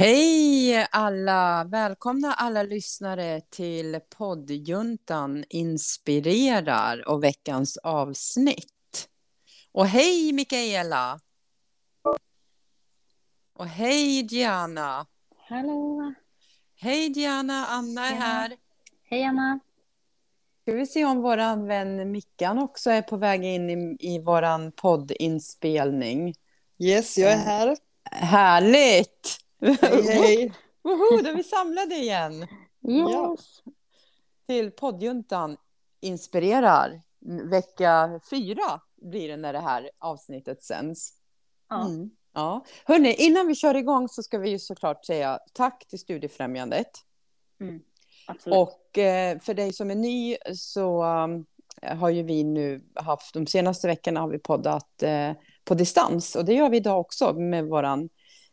Hej alla! Välkomna alla lyssnare till poddjuntan inspirerar och veckans avsnitt. Och hej Mikaela! Och hej Diana! Hallå! Hej Diana, Anna är Tjena. här. Hej Anna! Ska vi se om vår vän Mickan också är på väg in i, i vår poddinspelning. Yes, jag är här. Härligt! Hej, hej. Woho, då är vi samlade igen. Ja. Yes! till poddjuntan inspirerar. Vecka fyra blir det när det här avsnittet sänds. Ja. Mm. Ja. Hörrni, innan vi kör igång så ska vi ju såklart säga tack till Studiefrämjandet. Mm. Absolut. Och eh, för dig som är ny så um, har ju vi nu haft, de senaste veckorna har vi poddat eh, på distans. Och det gör vi idag också med våran,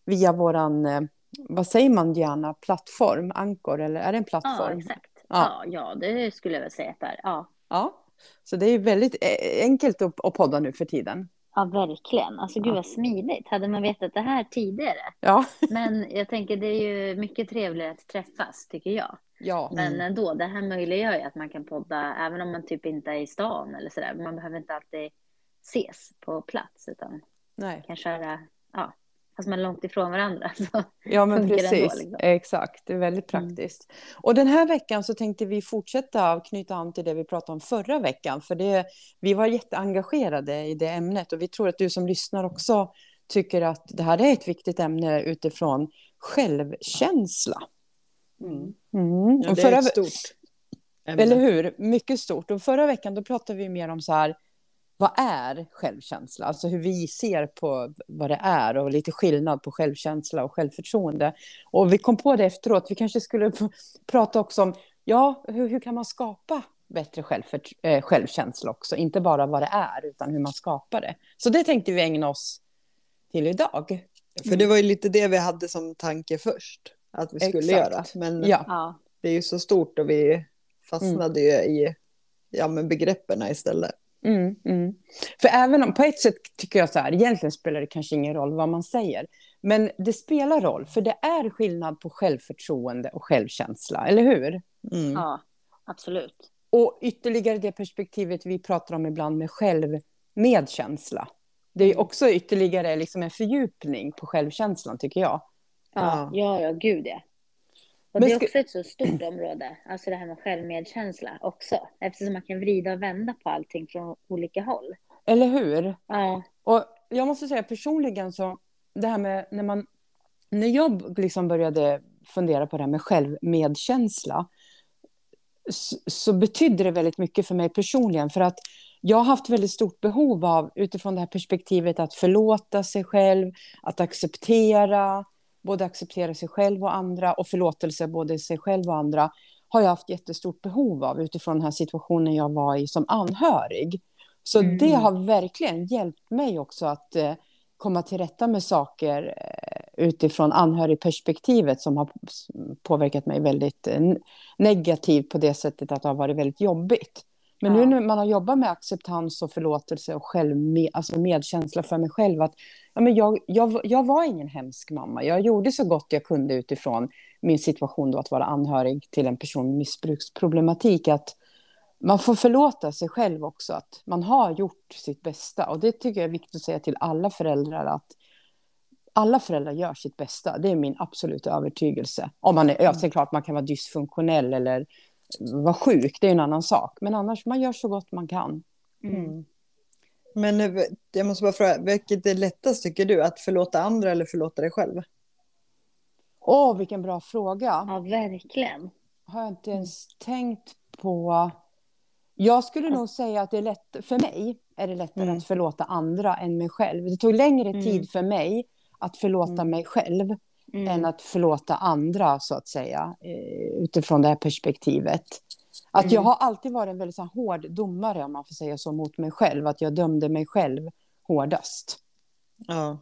via våran, eh, vad säger man gärna, plattform, Ankor, eller är det en ja, plattform? exakt. Ja. Ja. ja, det skulle jag väl säga att det är. Ja. Ja, så det är väldigt eh, enkelt att, podda nu för tiden. ja, verkligen. Alltså gud Ja. vad smidigt. Hade man vetat det här tidigare. Ja, Men jag tänker det är ju mycket trevligare att träffas, tycker jag. ja, Men ändå, det här möjliggör ju att man kan podda även om man typ inte är i stan eller sådär. Man behöver inte alltid ses på plats utan nej. kan köra, ja, fast man är långt ifrån varandra. Så. Ja, men Funkar ändå, precis. liksom. Exakt, det är väldigt Mm. praktiskt. Och den här veckan så tänkte vi fortsätta att knyta an till det vi pratade om förra veckan. För det, vi var jätteengagerade i det ämnet och vi tror att du som lyssnar också tycker att det här är ett viktigt ämne utifrån självkänsla. Mm. Mm. Ja, Och det är ett stort ämne. Eller hur? Mycket stort. Och förra veckan då pratade vi mer om så här, vad är självkänsla? Alltså hur vi ser på vad det är och lite skillnad på självkänsla och självförtroende. Och vi kom på det efteråt, vi kanske skulle prata också om, ja, hur, hur kan man skapa bättre självfört- eh, självkänsla också? Inte bara vad det är, utan hur man skapar det. Så det tänkte vi ägna oss till idag. För det var ju lite det vi hade som tanke först. Att vi skulle Exakt. göra. Men Ja, det är ju så stort och vi fastnade ju i ja, men begreppen istället. Mm, mm. För även om, på ett sätt tycker jag så här, egentligen spelar det kanske ingen roll vad man säger. Men det spelar roll, för det är skillnad på självförtroende och självkänsla, eller hur? Mm. ja, absolut. Och ytterligare det perspektivet vi pratar om ibland med självmedkänsla. Det är också ytterligare liksom en fördjupning på självkänslan, tycker jag. Ja, ja, ja gud ja. Och det är också ett så stort område, alltså det här med självmedkänsla också, eftersom man kan vrida och vända på allting från olika håll. Eller hur? Ja, Och jag måste säga personligen så, det här med när man, när jag liksom började fundera på det här med självmedkänsla, så, så betydde det väldigt mycket för mig personligen, för att jag har haft väldigt stort behov av, utifrån det här perspektivet, att förlåta sig själv, att acceptera, både acceptera sig själv och andra, och förlåtelse både sig själv och andra, har jag haft jättestort behov av utifrån den här situationen jag var i som anhörig. Så Mm. det har verkligen hjälpt mig också att eh, komma till rätta med saker eh, utifrån anhörigperspektivet som har påverkat mig väldigt eh, negativt på det sättet att det har varit väldigt jobbigt. Men nu Ja. när man har jobbat med acceptans och förlåtelse och självme, alltså medkänsla för mig själv att ja, men jag, jag, jag var ingen hemsk mamma. Jag gjorde så gott jag kunde utifrån min situation då att vara anhörig till en person med missbruksproblematik. Att man får förlåta sig själv också, att man har gjort sitt bästa. Och det tycker jag är viktigt att säga till alla föräldrar, att alla föräldrar gör sitt bästa. Det är min absoluta övertygelse. Om man är, ja, är det klart man kan vara dysfunktionell eller vara sjuk, det är en annan sak. Men annars, man gör så gott man kan. mm. Mm. Men jag måste bara fråga, vilket är lättast tycker du? Att förlåta andra eller förlåta dig själv? Åh, vilken bra fråga. ja verkligen. Har jag inte ens tänkt på. Jag skulle nog säga att det är lätt, för mig är det lättare Mm. att förlåta andra än mig själv. Det tog längre Mm. tid för mig att förlåta Mm. mig själv Mm. än att förlåta andra, så att säga, eh, utifrån det här perspektivet. Att Mm. jag har alltid varit en väldigt så här, hård domare, om man får säga så, mot mig själv. Att jag dömde mig själv hårdast. Ja. Ja,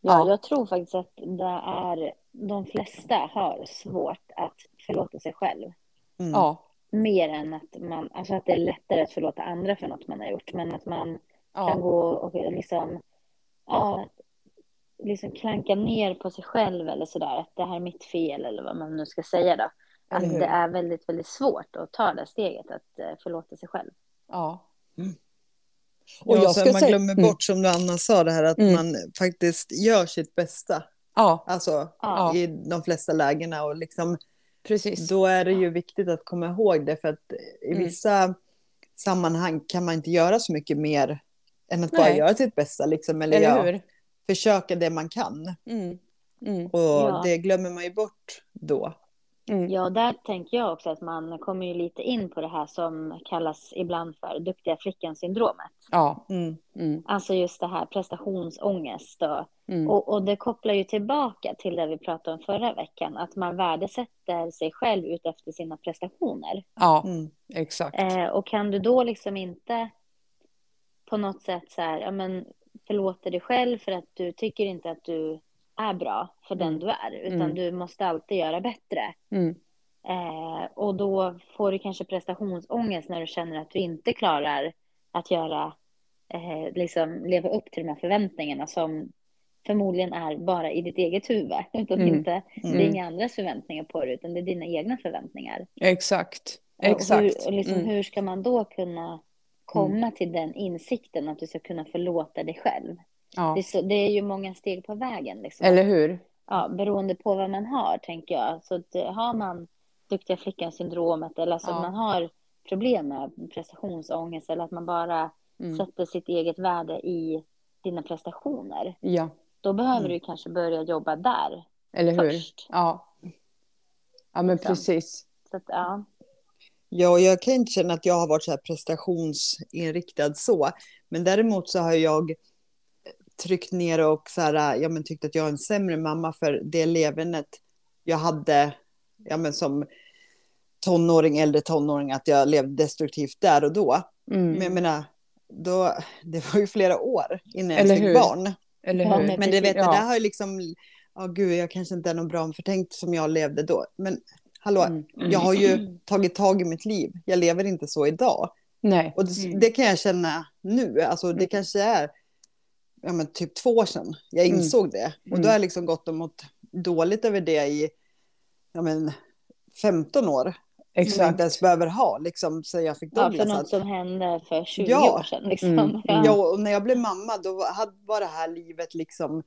Ja. jag tror faktiskt att det är de flesta har svårt att förlåta sig själv. Mm. Ja, Mer än att man, alltså att det är lättare att förlåta andra för något man har gjort, men att man kan ja, gå och liksom, ja, liksom klanka ner på sig själv eller sådär, att det här är mitt fel eller vad man nu ska säga då. Att det är väldigt, väldigt svårt att ta det steget att eh, förlåta sig själv. Ja. Och Och jag så ska man säga- glömmer Mm. bort, som du Anna sa, det här att Mm. man faktiskt gör sitt bästa. Ja, Alltså Ja. i de flesta lägena. Och liksom, precis. då är det ju viktigt att komma ihåg det. För att i Mm. vissa sammanhang kan man inte göra så mycket mer än att bara Nej. göra sitt bästa. Liksom, eller Eller ja, hur? Försöka det man kan. Mm. Mm. Och Ja. det glömmer man ju bort då. Mm. Ja, där tänker jag också att man kommer ju lite in på det här som kallas ibland för duktiga flickan-syndromet. Ja. Mm. Mm. Alltså just det här prestationsångest och, Mm. och, och det kopplar ju tillbaka till det vi pratade om förra veckan, att man värdesätter sig själv utefter sina prestationer. Ja, Mm. exakt. Eh, och kan du då liksom inte på något sätt så här, ja men förlåta dig själv för att du tycker inte att du är bra för den Mm. du är, utan Mm. du måste alltid göra bättre. Mm. Eh, och då får du kanske prestationsångest när du känner att du inte klarar att göra, eh, liksom leva upp till de här förväntningarna som förmodligen är bara i ditt eget huvud. Utan Mm. inte, Det är Mm. inga andras förväntningar på dig, utan det är dina egna förväntningar. Exakt. Och Hur, Exakt. och liksom, Mm. hur ska man då kunna komma till den insikten att du ska kunna förlåta dig själv? Ja. Det, är så, det är ju många steg på vägen. Liksom. Eller hur? Ja, beroende på vad man har, tänker jag. Så att, eh, har man duktiga flickan-syndromet eller alltså Ja. att man har problem med prestationsångest eller att man bara Mm. sätter sitt eget värde i dina prestationer, Ja, då behöver Mm. du kanske börja jobba där eller hur? först. Ja. Ja, men Liksom. precis. Så att, ja. Ja, jag kan inte känna att jag har varit så här prestationsinriktad så. Men däremot så har jag tryckt ner och så här, ja, men tyckt att jag är en sämre mamma för det levernet jag hade ja, men som tonåring, äldre tonåring, att jag levde destruktivt där och då. Mm. Men jag menar, då, det var ju flera år innan jag Eller fick hur? barn. Eller hur? men- det, vet, Ja. det där har ju liksom, ja gud, jag kanske inte är någon bra förtänkt som jag levde då. Men hallå, Mm. jag har ju tagit tag i mitt liv. Jag lever inte så idag. Nej. Och det, Mm. det kan jag känna nu. Alltså det Mm. kanske är ja, men typ två år sedan jag Mm. insåg det. Och Mm. då har jag liksom gått och mått dåligt över det i ja, men 15 år. Som jag Exakt. inte ens behöver ha liksom sen jag fick ja, för något som hände för 20 Ja. år sedan. Liksom. Mm. Ja. Ja, och när jag blev mamma då var det här livet liksom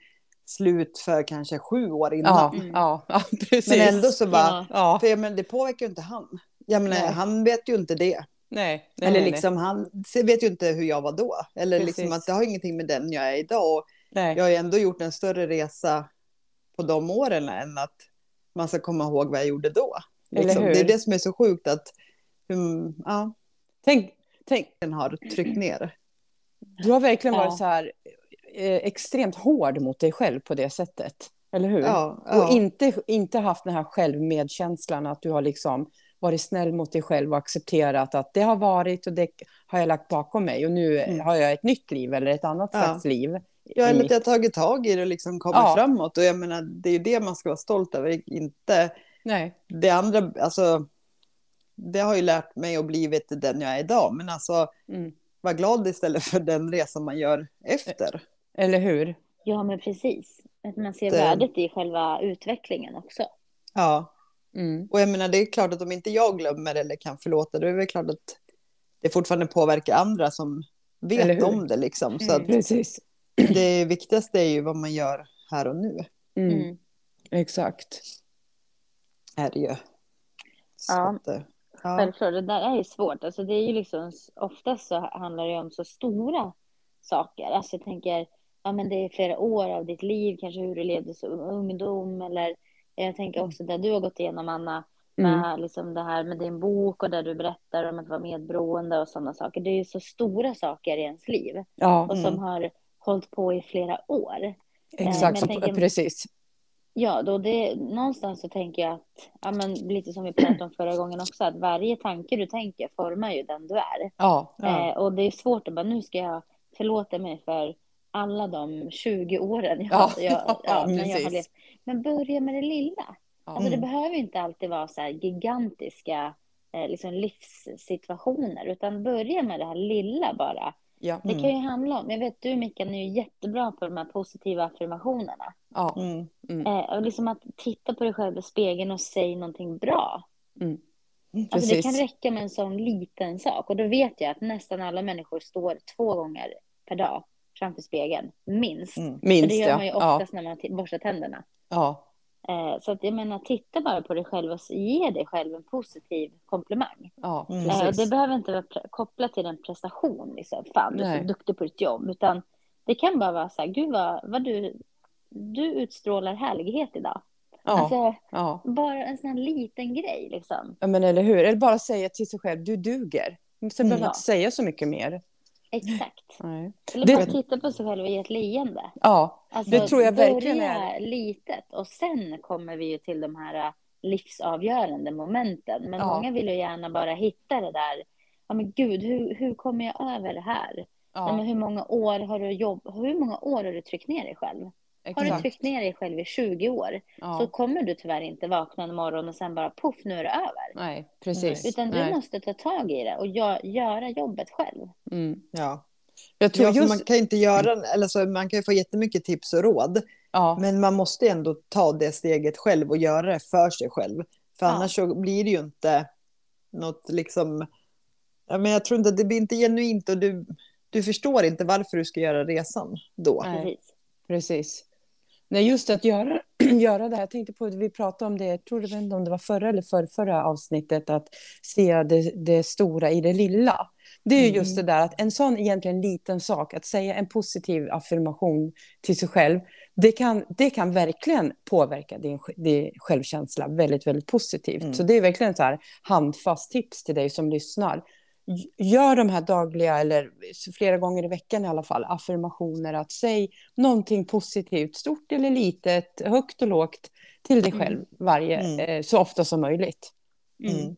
slut för kanske sju år innan. Ja, Mm. ja, ja, precis. Men ändå så bara, Ja. Ja. för jag menar, det påverkar ju inte han. Jag menar, Nej. han vet ju inte det. Nej. nej, Eller nej, liksom, han vet ju inte hur jag var då. Eller liksom Precis. att det har ingenting med den jag är idag. Och Nej. jag har ju ändå gjort en större resa på de åren än att man ska komma ihåg vad jag gjorde då. Eller Liksom. hur? Det är det som är så sjukt att mm, ja, Tänk, tänk, den har tryckt ner. du har verkligen Ja. varit så här extremt hård mot dig själv på det sättet. Eller hur? Ja, ja. Och inte, inte haft den här självmedkänslan att du har liksom varit snäll mot dig själv och accepterat att det har varit och det har jag lagt bakom mig och nu Mm. har jag ett nytt liv eller ett annat Ja. slags liv. Ja, eller att jag har tagit tag i det och liksom kommit Ja. framåt. Och jag menar, det är ju det man ska vara stolt över, inte Nej, det andra. Alltså, det har ju lärt mig att blivit den jag är idag. Men alltså, mm. var glad istället för den resan man gör efter. Eller hur? ja, men precis. Att man ser Det- värdet i själva utvecklingen också. Ja, Mm. och jag menar, det är klart att om inte jag glömmer eller kan förlåta, då är det väl klart att det fortfarande påverkar andra som vet om det. Liksom. Så Mm. Precis. det viktigaste är ju vad man gör här och nu. Mm. Mm. Exakt. Är det ju. Så Ja. att, eh, ja. Självklart, det där är ju svårt. Alltså det är ju liksom, oftast så handlar det om så stora saker. Alltså jag tänker, ja men det är flera år av ditt liv, kanske hur du levde som ungdom eller jag tänker också där du har gått igenom Anna, Mm. med liksom det här med din bok och där du berättar om att vara medberoende och sådana saker. Det är ju så stora saker i ens liv Ja, och som Mm. har hållit på i flera år. exakt. men jag tänker- Precis. Ja, då det, någonstans så tänker jag att, ja men lite som vi pratade om förra gången också, att varje tanke du tänker formar ju den du är. Ja, Ja. Eh, och det är svårt att bara, nu ska jag förlåta mig för alla de 20 åren jag, Ja, jag, ja, ja, när jag har levt. Men börja med det lilla. Alltså det Mm. behöver inte alltid vara så här gigantiska eh, liksom livssituationer, utan börja med det här lilla bara. Ja. Det kan ju handla om, jag vet du Mikael är ju jättebra på de här positiva affirmationerna. Ja. Mm. Mm. Eh, och liksom att titta på dig själv i spegeln och säga någonting bra. Mm. Alltså det kan räcka med en sån liten sak. Och då vet jag att nästan alla människor står två gånger per dag framför spegeln, minst. Mm. För det Minst gör ja. man ju ja. oftast när man borstar tänderna. ja. Eh, så att jag menar, titta bara på dig själv och ge dig själv en positiv komplimang. Ja, Mm. Eh, det behöver inte vara kopplat till en prestation, liksom. fan du är så duktig på ditt jobb, utan det kan bara vara så här, gud vad, vad du, du utstrålar härlighet idag. Ja, Alltså, ja. bara en sån här liten grej liksom. ja, men eller hur. Eller bara säga till sig själv, du duger. Sen behöver man Ja. inte säga så mycket mer. Exakt. Nej. Eller Det- bara titta på sig själv och ge ett leende. Ja, Alltså, Det tror jag verkligen börja litet och sen kommer vi ju till de här äh, livsavgörande momenten. Men Ja. många vill ju gärna bara hitta det där. Ja men gud, hur, hur kommer jag över det här? Nej, men ja hur många år har du jobb, hur många år har du tryckt ner dig själv? Har du exakt. tryckt ner dig själv i 20 år så Ja. kommer du tyvärr inte vakna en morgon och sen bara poff, nu är det över. Nej, precis. Utan du Nej. måste ta tag i det och gö- göra jobbet själv. Mm. Ja. Jag tror Ja, just... man kan inte göra, eller så, man kan ju få jättemycket tips och råd, Ja, men man måste ändå ta det steget själv och göra det för sig själv. För Ja. annars så blir det ju inte något liksom, ja, men jag tror inte, det blir inte genuint och du, du förstår inte varför du ska göra resan då. Nej. Precis. Nej, just att göra, göra det här. Jag tänkte på att vi pratade om det, jag tror det inte om det var förra eller för, förra avsnittet, att se det, det stora i det lilla. Det är ju just det där att en sån egentligen liten sak, att säga en positiv affirmation till sig själv, det kan, det kan verkligen påverka din, din självkänsla väldigt, väldigt positivt. Mm. Så det är verkligen ett så här handfast tips till dig som lyssnar. Gör de här dagliga, eller flera gånger i veckan i alla fall, affirmationer. Att säg någonting positivt, stort eller litet, högt och lågt, till dig själv varje, Mm. eh, så ofta som möjligt. Mm.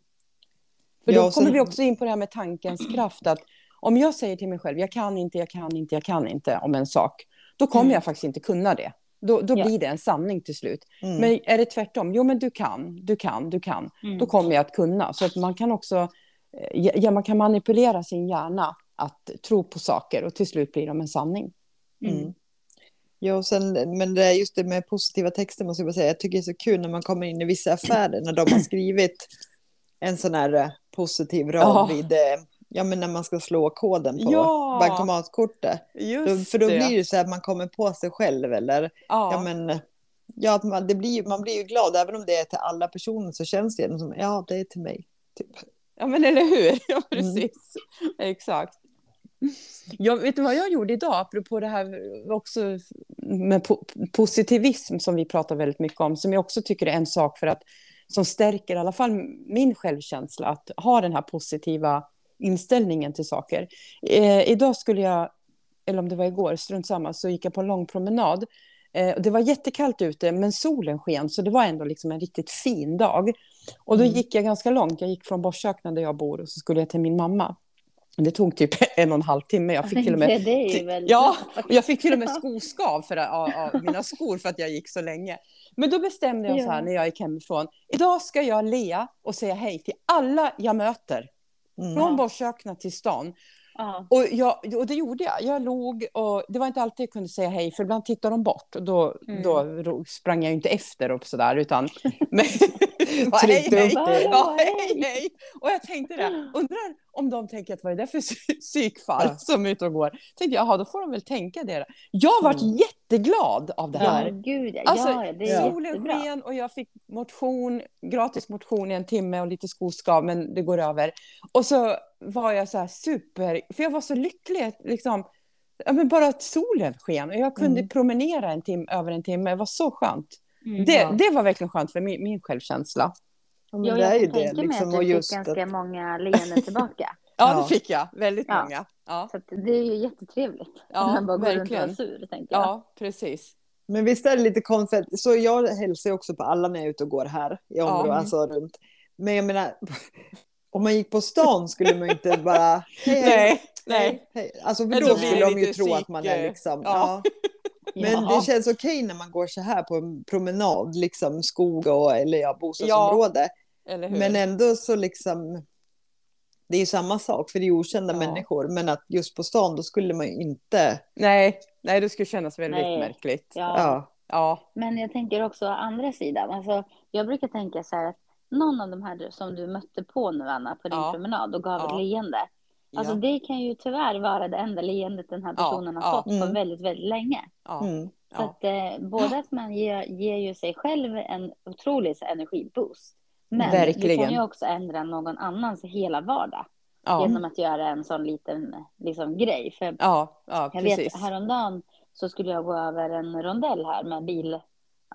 För Ja, då kommer sen- vi också in på det här med tankens kraft. Att om jag säger till mig själv, jag kan inte, jag kan inte, jag kan inte om en sak, då kommer Mm. jag faktiskt inte kunna det. Då, då Ja. blir det en sanning till slut. Mm. Men är det tvärtom, jo men du kan, du kan, du kan, Mm. då kommer jag att kunna. Så att man kan också, ja, man kan manipulera sin hjärna att tro på saker och till slut blir de en sanning. Mm. Ja, och sen, men det är just det med positiva texter måste jag bara säga. Jag tycker det är så kul när man kommer in i vissa affärer när de har skrivit en sån här eh, positiv rad vid, eh, ja men när man ska slå koden på Ja. bankomatkortet. Då, för då blir det så att man kommer på sig själv eller, ja, ja, men, ja, man, det blir, man blir ju glad även om det är till alla personer så känns det som, ja det är till mig. Typ. Ja, men eller hur? Ja, Mm. precis. Exakt. Jag vet du vad jag gjorde idag, apropå det här också med po positivism som vi pratar väldigt mycket om, som jag också tycker är en sak för att som stärker i alla fall min självkänsla, att ha den här positiva inställningen till saker. Eh, idag skulle jag, eller om det var igår, strunt samma, så gick jag på en lång promenad. Eh, det var jättekallt ute, men solen sken, så det var ändå liksom en riktigt fin dag. Och då Mm. gick jag ganska långt. Jag gick från Borsökna där jag bor och så skulle jag till min mamma. Det tog typ en och en halv timme. Jag fick till och med Ja, och jag fick till och med skoskav för, av, av mina skor för att jag gick så länge. Men då bestämde jag så här när jag gick hemifrån. Idag ska jag le och säga hej till alla jag möter. Mm. Från Borsökna till stan. Ja. Och, jag, och det gjorde jag. Jag log och det var inte alltid jag kunde säga hej för ibland tittar de bort och då, Mm. då sprang jag ju inte efter och sådär utan men, Ja, hej, hej, ja, hej, hej. Och jag tänkte det, undrar om de tänker att vad är det för psy- psykfall Ja. som är ute och går. Tänkte jag, då får de väl tänka det. Jag varit Mm. jätteglad av det Ja, här. gud ja. Alltså, ja, det är Solen sken och jag fick motion, gratis motion i en timme och lite skoskav, men det går över. Och så var jag så här super, för jag var så lycklig, liksom, ja, men bara att solen sken och jag kunde Mm. promenera en tim över en timme, det var så skönt. Mm. Det, Ja. det var verkligen skönt för min, min självkänsla. Ja, men Ja, det är jag ju kan det liksom, att du fick att, ganska många leenden tillbaka. Ja, Ja. det fick jag, väldigt Ja. många. Ja, Så att det är ju jättetrevligt. Ja, Om man bara går runt och verkligen. är sur, tänker jag. ja precis. Men visst är det lite konstigt, så jag hälsar ju också på alla när jag är ute och går här i området, Mm. alltså runt. Men jag menar, om man gick på stan skulle man inte bara, hej, hej, Nej, nej. hej. Alltså för då, då skulle de ju tro att man är liksom, ja. ja. Men Ja. det känns okej när man går så här på en promenad, liksom skog och, eller ja, bostadsområde. Hur? Men ändå så liksom, det är ju samma sak för det är okända Ja. människor. Men att just på stan då skulle man ju inte. Nej, nej, det skulle kännas väldigt Nej. märkligt. Ja. Ja. Ja, Men jag tänker också andra sidan. Alltså, jag brukar tänka så här att någon av de här som du mötte på nu, Anna, på din Ja. promenad och gav Ja. ett leende. Alltså ja, det kan ju tyvärr vara det enda leendet den här Ja, personen har ja. fått på Mm. väldigt, väldigt länge. ja, Mm. Så ja. att eh, både att man ger, ger ju sig själv en otrolig energiboost. Men du Verkligen. kan ju också ändra någon annans hela vardag ja, genom att göra en sån liten liksom, grej. För ja, ja jag precis. vet häromdagen så skulle jag gå över en rondell här med bil,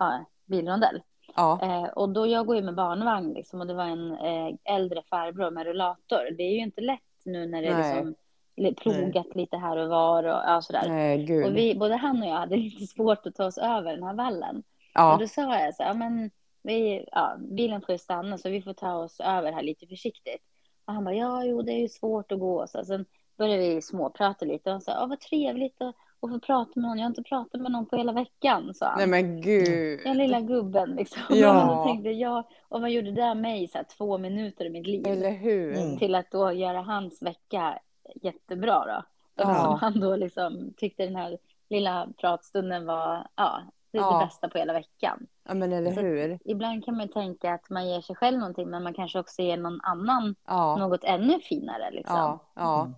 ja, bilrondell. Ja, Eh, och då jag går ju med barnvagn liksom, och det var en eh, äldre farbror med rullator. Det är ju inte lätt nu när det är Nej. liksom li- plogat lite här och var och ja, sådär. nej. Och vi, både han och jag hade lite svårt att ta oss över den här vallen. Och ja, då sa jag så här, men vi, ja, bilen får ju stanna så vi får ta oss över här lite försiktigt. Och han bara, ja, jo, det är ju svårt att gå. Så sen började vi småprata lite och han sa, ja, vad trevligt att, att få prata med någon. Jag har inte pratat med någon på hela veckan, sa han. nej men gud. Den lilla gubben liksom. Ja. Och då tänkte jag, och vad gjorde det mig så här, två minuter i mitt liv? Eller hur? Mm. Till att då göra hans vecka jättebra då. Ja. Eftersom han då liksom tyckte den här lilla pratstunden var ja, det, Ja. det bästa på hela veckan. Ja, men eller Så- hur? Ibland kan man ju tänka att man ger sig själv någonting men man kanske också ger någon annan Ja, något ännu finare. Liksom. ja, ja. Mm.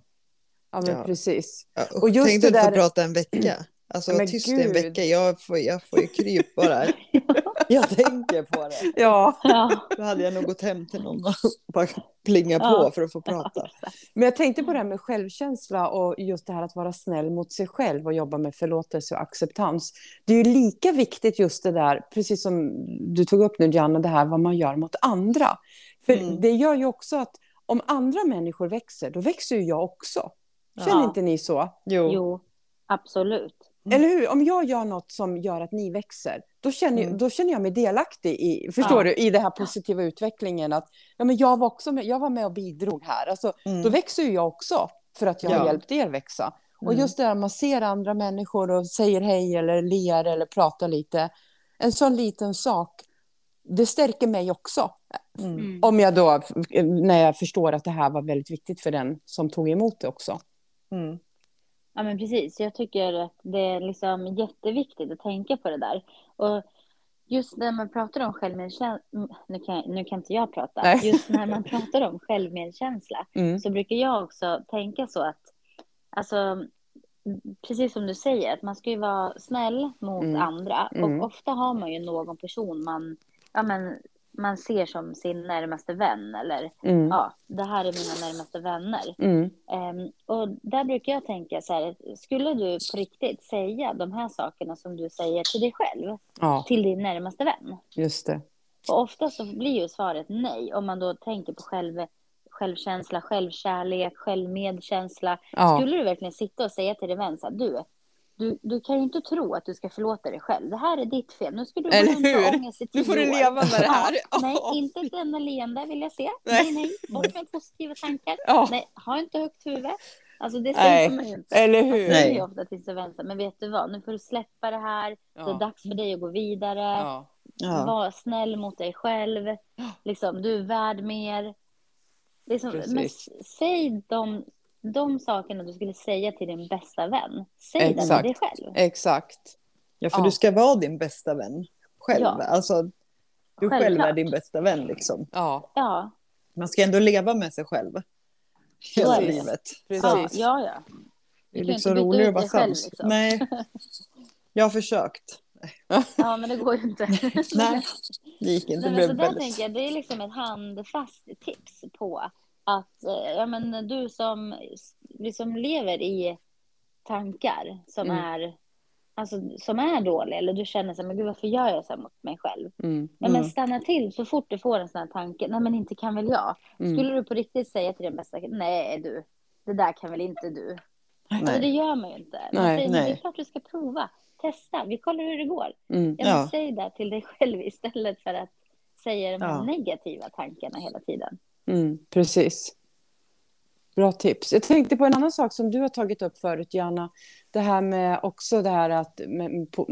Ja, men Ja. precis. Ja, Och just Tänk dig det att få där- prata en vecka. Alltså Men tyst i en gud. vecka. Jag får, jag får ju kryp bara. jag tänker på det. Ja, Då hade jag nog gått hem till någon och bara plinga på Ja. för att få prata. men jag tänkte på det här med självkänsla och just det här att vara snäll mot sig själv och jobba med förlåtelse och acceptans. Det är ju lika viktigt just det där, precis som du tog upp nu Gianna, det här vad man gör mot andra. För Mm. det gör ju också att om andra människor växer, då växer ju jag också. Känner Ja. inte ni så? Jo. jo, absolut. Mm. Eller hur? Om jag gör något som gör att ni växer, då känner, Mm. då känner jag mig delaktig i, förstår Ja. du, i den här positiva utvecklingen. Att ja, men jag, var också med, jag var med och bidrog här. Alltså, Mm. Då växer ju jag också, för att jag har Ja. hjälpt er växa. Och Mm. just det här man ser andra människor och säger hej eller ler eller pratar lite. En sån liten sak, det stärker mig också. Mm. Mm. Om jag då, när jag förstår att det här var väldigt viktigt för den som tog emot det också. Mm. Ja, men precis. Jag tycker att det är liksom jätteviktigt att tänka på det där. Och just när man pratar om självmedkänsla, nu kan, nu kan inte jag prata, Nej. just när man pratar om självmedkänsla Mm. så brukar jag också tänka så att, alltså, precis som du säger, att man ska ju vara snäll mot Mm. andra. Mm. Och ofta har man ju någon person man, ja, men, man ser som sin närmaste vän eller Mm. ja, det här är mina närmaste vänner. Mm. Ehm, och där brukar jag tänka så här, skulle du på riktigt säga de här sakerna som du säger till dig själv, Ja, till din närmaste vän? just det. Och ofta så blir ju svaret nej, om man då tänker på själv, självkänsla, självkärlek, självmedkänsla. Ja. Skulle du verkligen sitta och säga till din vän så här, du, du, du kan ju inte tro att du ska förlåta dig själv. Det här är ditt fel. Nu ska du gå Eller runt och hur? ångest i Nu får tio du leva med det här. Ja, nej, inte ett enda leende vill jag se. Nej. Nej, nej, bort med positiva tankar. Ja. Nej, ha inte högt huvud. Alltså det Nej. säger man ju inte. Eller Man hur? säger Nej. ju ofta till sin vän, så här, men vet du vad, nu får du släppa det här. Det är Ja. dags för dig att gå vidare. Ja. Ja. Var snäll mot dig själv. Liksom, du är värd mer. Liksom, men säg de, de sakerna du skulle säga till din bästa vän. Säg Exakt. till dig själv. Exakt. ja, för Ja. du ska vara din bästa vän själv. Ja. Alltså, du själv är Självklart. din bästa vän liksom. Ja, Ja, Man ska ändå leva med sig själv. Hela livet. ja, precis. ja. ja. Det är liksom roligare att vara sams. liksom. Nej. Jag har försökt. Ja, men det går ju inte. Nej, det gick inte. Nej, men så där väldigt... tänker jag, det är liksom ett handfast tips på att eh, ja, men du som liksom lever i tankar som Mm. är alltså, som är dåliga eller du känner så här, men gud varför gör jag så här mot mig själv? Mm. Ja, men Mm. stanna till så fort du får en sån här tanke, nej men inte kan väl jag? Mm. Skulle du på riktigt säga till din bästa, nej du, det där kan väl inte du? Alltså, det Nej. gör man ju inte. Man Nej, säger, men det är nej. klart du ska prova, testa, vi kollar hur det går. Mm. Ja, men. Säg det till dig själv istället för att säga de här Ja. negativa tankarna hela tiden. Mm. Precis. Bra tips. Jag tänkte på en annan sak som du har tagit upp förut, Janna. Det här med också det här att med, på,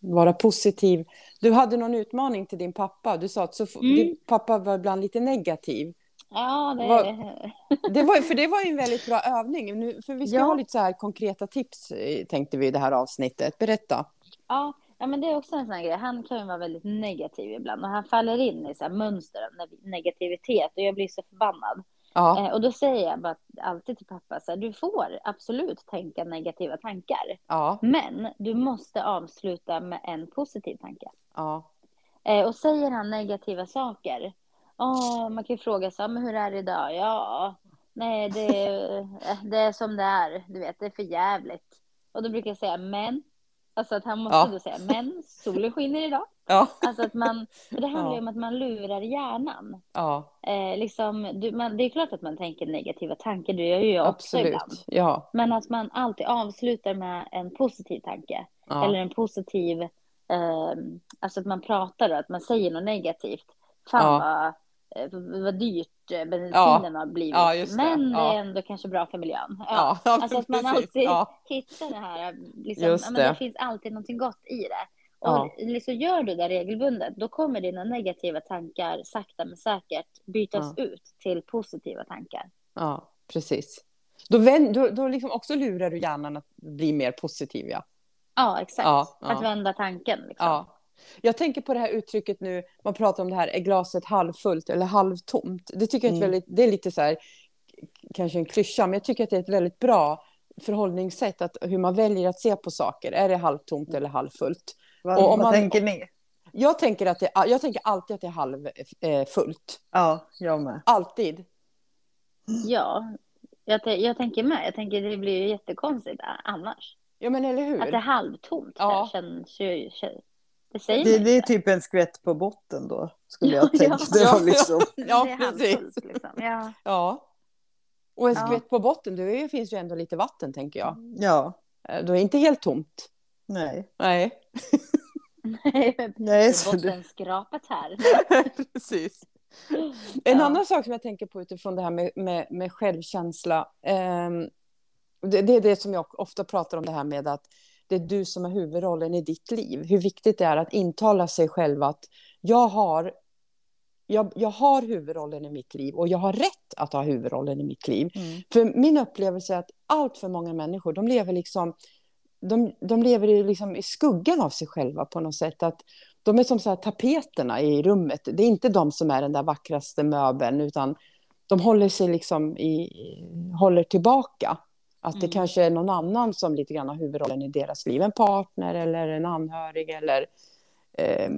vara positiv. Du hade någon utmaning till din pappa. Du sa att så, Mm. din pappa var ibland lite negativ. Ja, det... Vad- Det var, för det var en väldigt bra övning. Nu, för vi ska Ja. ha lite så här konkreta tips eh, tänkte vi i det här avsnittet. Berätta. Ja, ja, men det är också en sån här grej. Han kan ju vara väldigt negativ ibland och han faller in i så här mönster av ne- negativitet och jag blir så förbannad. Ja, Eh, och då säger jag bara alltid till pappa så här, du får absolut tänka negativa tankar, ja, men du måste avsluta med en positiv tanke. ja, Eh, och säger han negativa saker, åh, man kan ju fråga sig, men hur är det idag? Ja, nej, det, eh, det är som det är, du vet, det är för jävligt. Och då brukar jag säga, men, alltså att han måste Ja. då säga, men solen skiner idag. ja, Alltså att man, för det handlar ju Ja. om att man lurar hjärnan. ja, Eh, liksom, du, man, det är klart att man tänker negativa tankar, det gör ju jag också ibland. absolut. Ja, Men att man alltid avslutar med en positiv tanke. ja, Eller en positiv, eh, alltså att man pratar och att man säger något negativt. Fan Ja. vad, vad dyrt eh, bensinen har blivit. Ja, det. Men det Ja. är ändå kanske bra för miljön. Ja. ja, ja Alltså att man alltid Ja, hittar det här, liksom, ja, men det det. finns alltid någonting gott i det. Och Ja. liksom gör du det regelbundet, då kommer dina negativa tankar sakta men säkert bytas ut till positiva tankar. ja, precis. Då, vänd, då, då liksom också lurar du hjärnan att bli mer positiv, ja. Ja, exakt. Ja, ja. Att vända tanken. Liksom. Ja. Jag tänker på det här uttrycket nu, man pratar om det här, är glaset halvfullt eller halvtomt? Det tycker jag är Mm. väldigt, det är lite så här, kanske en klyscha, men jag tycker att det är ett väldigt bra förhållningssätt, att hur man väljer att se på saker. Är det halvtomt eller halvfullt? Vad, Och om vad man- tänker ni? Jag tänker, att det, jag tänker alltid att det är halvfullt. Ja, jag med. Alltid. Ja, jag, jag tänker med. Jag tänker det blir ju jättekonstigt annars. Ja, men eller hur? Att det är halvtomt. Ja. Känns ju, det säger Det, det är typ en skvätt på botten då, skulle Ja, jag tänka. ja. Liksom... ja, det är precis. liksom. ja. Ja. Och en Ja. skvätt på botten, det finns ju ändå lite vatten, tänker jag. Ja, Eh, Då är det inte helt tomt. nej. Nej, Nej, så det, Bottenskrapet här. precis. En Ja. annan sak som jag tänker på utifrån det här med, med, med självkänsla. ehm, det, det är det som jag ofta pratar om, det här med att det är du som är huvudrollen i ditt liv. Hur viktigt det är att intala sig själv att jag har, jag, jag har huvudrollen i mitt liv och jag har rätt att ha huvudrollen i mitt liv. mm. För min upplevelse är att allt för många människor, de lever liksom, de, de lever i, liksom i skuggan av sig själva på något sätt. Att de är som så här tapeterna i rummet. Det är inte de som är den där vackraste möbeln, utan de håller sig liksom i, håller tillbaka. Att det Mm. kanske är någon annan som lite grann har huvudrollen i deras liv. En partner eller en anhörig eller eh,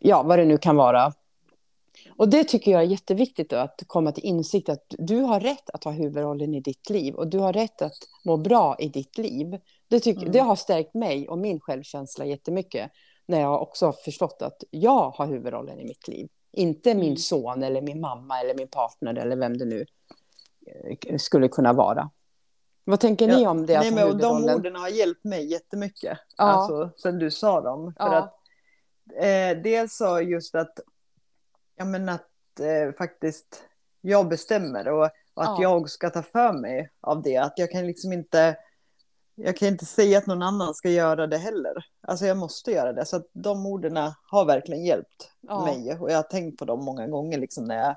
ja, vad det nu kan vara. Och det tycker jag är jätteviktigt då, att komma till insikt att du har rätt att ha huvudrollen i ditt liv och du har rätt att må bra i ditt liv. Det, tycker, Mm. det har stärkt mig och min självkänsla jättemycket när jag också har förstått att jag har huvudrollen i mitt liv. Inte min Mm. son eller min mamma eller min partner eller vem det nu eh, skulle kunna vara. Vad tänker ni om det? Nej, men, de orden har hjälpt mig jättemycket. Ja. Alltså, sen du sa dem. För Ja. att, eh, dels så just att, ja, men att eh, faktiskt jag bestämmer och, och att Ja. jag ska ta för mig av det. Att jag kan liksom inte, jag kan inte säga att någon annan ska göra det heller. Alltså jag måste göra det. Så att de orden har verkligen hjälpt mig. Och jag har tänkt på dem många gånger liksom när jag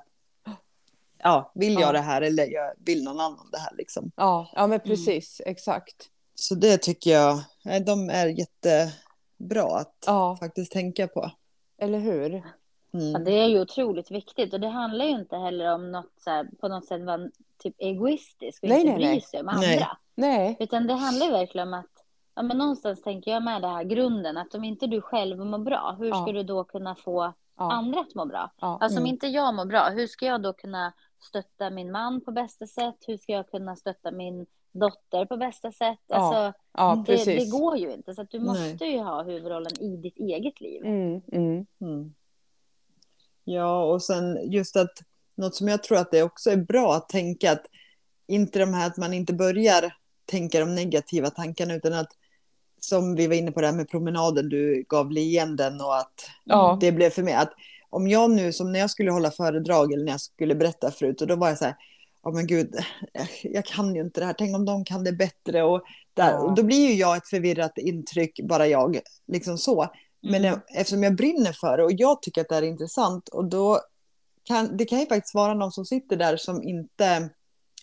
ja, vill jag Ja. det här eller jag vill någon annan det här liksom. Ja, ja, men precis, exakt. Så det tycker jag, de är jättebra att Ja, faktiskt tänka på. eller hur? Ja, Mm. det är ju otroligt viktigt och det handlar ju inte heller om något så här, på något sätt vara typ egoistisk och Nej, inte nej, bry sig om Nej. andra. Nej, Utan det handlar ju verkligen om att, ja men någonstans tänker jag med det här grunden, att om inte du själv mår bra, hur Ja. ska du då kunna få ja, andra att må bra? ja, Alltså om Mm. inte jag mår bra, hur ska jag då kunna stötta min man på bästa sätt? Hur ska jag kunna stötta min dotter på bästa sätt? Ja, Alltså, ja, det, det går ju inte, så att du Nej. måste ju ha huvudrollen i ditt eget liv. Mm, mm, Mm. Ja, och sen just att något som jag tror att det också är bra att tänka att inte de här att man inte börjar tänka de negativa tankarna utan att som vi var inne på det här med promenaden, du gav leenden och att Ja. det blev för mig att om jag nu, som när jag skulle hålla föredrag eller när jag skulle berätta förut, och då var jag så här, ja men gud, jag kan ju inte det här, tänk om de kan det bättre och, där, Ja. och då blir ju jag ett förvirrat intryck, bara jag, liksom så. Men Mm. eftersom jag brinner för det och jag tycker att det är intressant och då kan, det kan ju faktiskt vara någon som sitter där som inte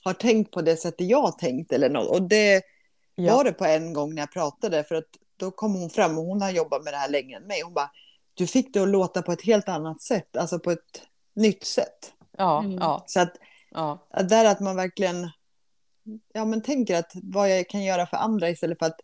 har tänkt på det sättet jag har tänkt eller något. Och det Ja. var det på en gång när jag pratade för att då kom hon fram och hon har jobbat med det här längre än mig. Hon bara, du fick det att låta på ett helt annat sätt, alltså på ett nytt sätt. Ja, Mm. ja, Så att, ja. där att man verkligen ja, men tänker att vad jag kan göra för andra istället för att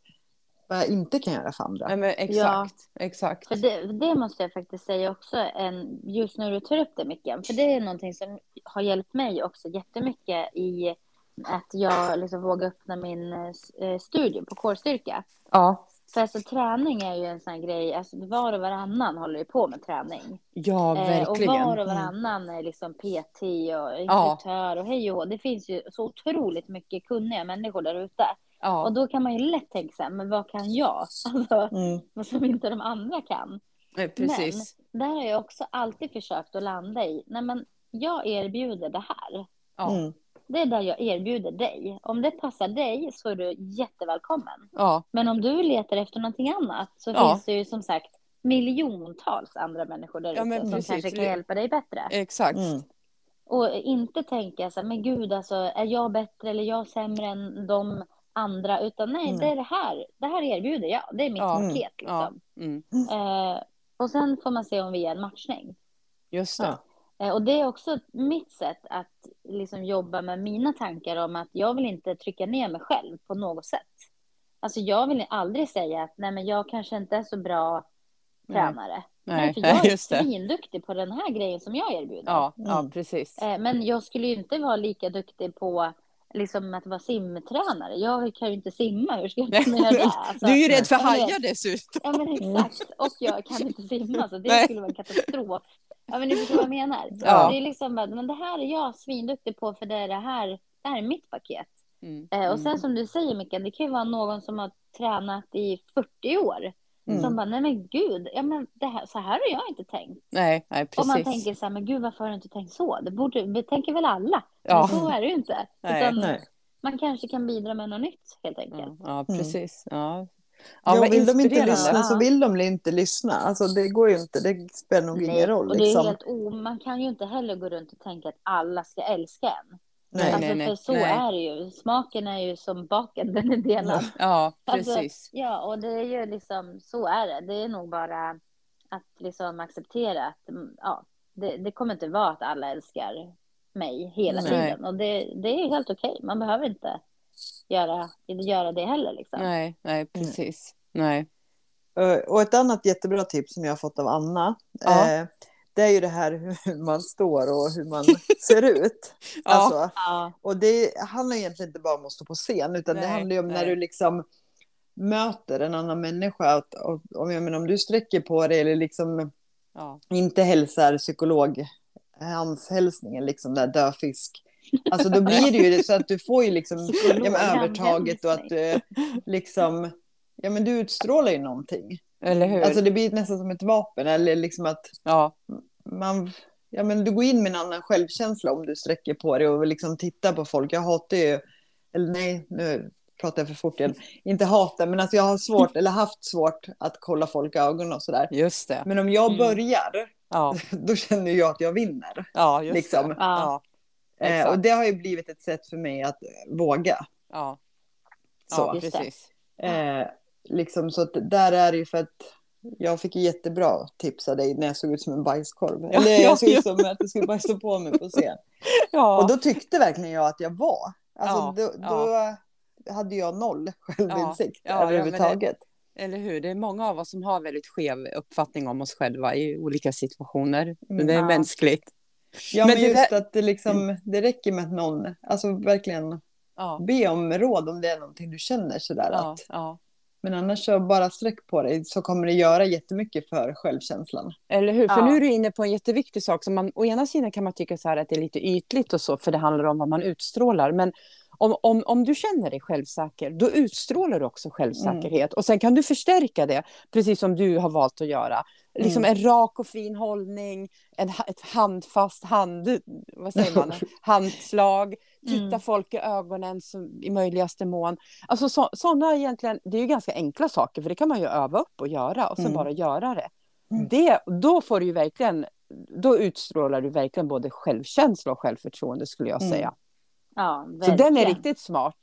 vad jag inte kan göra för andra. Nej, men exakt. exakt. För det, det måste jag faktiskt säga också, en, just när du tar upp det Micke, för det är någonting som har hjälpt mig också jättemycket i att jag liksom vågar öppna min eh, studio på kårstyrka. Ja, För alltså träning är ju en sån här grej, alltså var och varannan håller ju på med träning. ja Eh, och verkligen. var och varannan är liksom PT och instruktör och hej och hå. Det finns ju så otroligt mycket kunniga människor där ute. Och Ja, då kan man ju lätt tänka här, men vad kan jag? Alltså, Mm. vad som inte de andra kan. eh, precis. Där har jag också alltid försökt att landa i, nej men jag erbjuder det här. Ja, Mm. Det är där jag erbjuder dig. Om det passar dig så är du jättevälkommen. ja, Men om du letar efter någonting annat så Ja. finns det ju som sagt miljontals andra människor där ute Ja, som precis. kanske kan hjälpa dig bättre. exakt. Mm. Och inte tänka så här, men gud alltså, är jag bättre eller jag sämre än de andra? Utan nej, Mm. det är det här. Det här erbjuder jag. Det är mitt Ja. paket Ja, liksom. mm. Eh, och sen får man se om vi är en matchning. just det. Ja. Eh, och det är också mitt sätt att liksom jobba med mina tankar om att jag vill inte trycka ner mig själv på något sätt. Alltså jag vill aldrig säga att nej men jag kanske inte är så bra tränare. Nej, Nej, för jag är svinduktig på den här grejen som jag erbjuder. Ja, ja, Mm. precis. Eh, Men jag skulle ju inte vara lika duktig på liksom, att vara simtränare. Jag kan ju inte simma, hur ska jag kunna göra det? Alltså, Du är ju rädd för ja, hajar dessutom. Ja men exakt, och jag kan inte simma så det skulle vara en katastrof. Ja men ni förstår vad jag menar. Ja. Det är liksom bara, men det här är jag svinduktig på för det är det här, det här är mitt paket. Mm. Eh, och sen Mm. som du säger Mikael, det kan ju vara någon som har tränat i 40 år. Mm. Som bara, nej men gud, ja, men det här, så här har jag inte tänkt. Nej, nej, Och man precis. tänker så här, men gud varför har du inte tänkt så? Det, borde, det tänker väl alla? Ja. Men så är det ju inte. Nej. Utan Nej. man kanske kan bidra med något nytt helt enkelt. Ja, ja, Mm. precis. Ja. Ja, vill de inte lyssna så vill de inte lyssna. Alltså det går ju inte, det spelar nog ingen roll. och det är Liksom. helt o... man kan ju inte heller gå runt och tänka att alla ska älska en. Nej. alltså, nej, nej, för så nej. är det ju. Smaken är ju som baken, den är delad. Ja, Alltså, precis. Ja, och det är ju liksom, så är det. Det är nog bara att liksom acceptera att mm, ja, det, det kommer inte vara att alla älskar mig hela Nej. tiden. Och det, det är helt okej. Man behöver inte göra, göra det heller. Liksom. Nej, nej, precis. Nej. Eh, Och ett annat jättebra tips som jag har fått av Anna. Ja. Eh, det är ju det här hur man står och hur man ser ut. Ja. Alltså, Ja, och det handlar egentligen inte bara om att stå på scen, utan det Nej, handlar ju om när nej. du liksom möter en annan människa. Att, och, om, jag menar, om du sträcker på dig eller liksom Ja. inte hälsar psykolog hans hälsningen, liksom där döfisk. Alltså då blir det ju så att du får ju liksom ja, men, övertaget och att du liksom, ja men du utstrålar ju någonting. Eller hur? Alltså det blir nästan som ett vapen eller liksom att ja. man, ja men du går in med en annan självkänsla om du sträcker på dig och liksom tittar på folk. Jag hatar ju, eller nej, nu pratar jag för fort igen. Inte hatar, men alltså jag har svårt, eller haft svårt att kolla folk i ögonen och sådär. Just det. Men om jag Mm. börjar, Ja, då känner jag att jag vinner. ja just Liksom. det. Ja. Eh, och det har ju blivit ett sätt för mig att våga. ja. Så. ja det. precis. Eh, liksom, så där är det ju för att jag fick jättebra tips av dig när jag såg ut som en bajskorv. Eller Ja, jag såg ut som att jag skulle bajsa på mig på scen. Ja. Och då tyckte verkligen jag att jag var. Alltså, Ja, då, då hade jag noll självinsikt Ja, överhuvudtaget. Eller hur? Det är många av oss som har väldigt skev uppfattning om oss själva i olika situationer. Men Mm. det är mänskligt. Ja, men men, det just där- att det, liksom, det räcker med att någon, alltså verkligen Ja. be om råd om det är någonting du känner sådär. Ja, Att, ja. men annars så bara sträck på dig så kommer det göra jättemycket för självkänslan. Eller hur? För nu är du inne på en jätteviktig sak. Som man, å ena sidan kan man tycka så här att det är lite ytligt och så, för det handlar om vad man utstrålar. Men om, om, om du känner dig självsäker, då utstrålar du också självsäkerhet. Och sen kan du förstärka det, precis som du har valt att göra. Liksom en rak och fin hållning, en, ett handfast hand, vad säger man? handslag, titta Mm. folk i ögonen som, i möjligaste mån. Alltså så, sådana egentligen, det är ju ganska enkla saker, för det kan man ju öva upp och göra och sen Mm. bara göra det. Mm. det. Då får du ju verkligen då utstrålar du verkligen både självkänsla och självförtroende skulle jag Mm. säga. Ja, Så den är riktigt smart.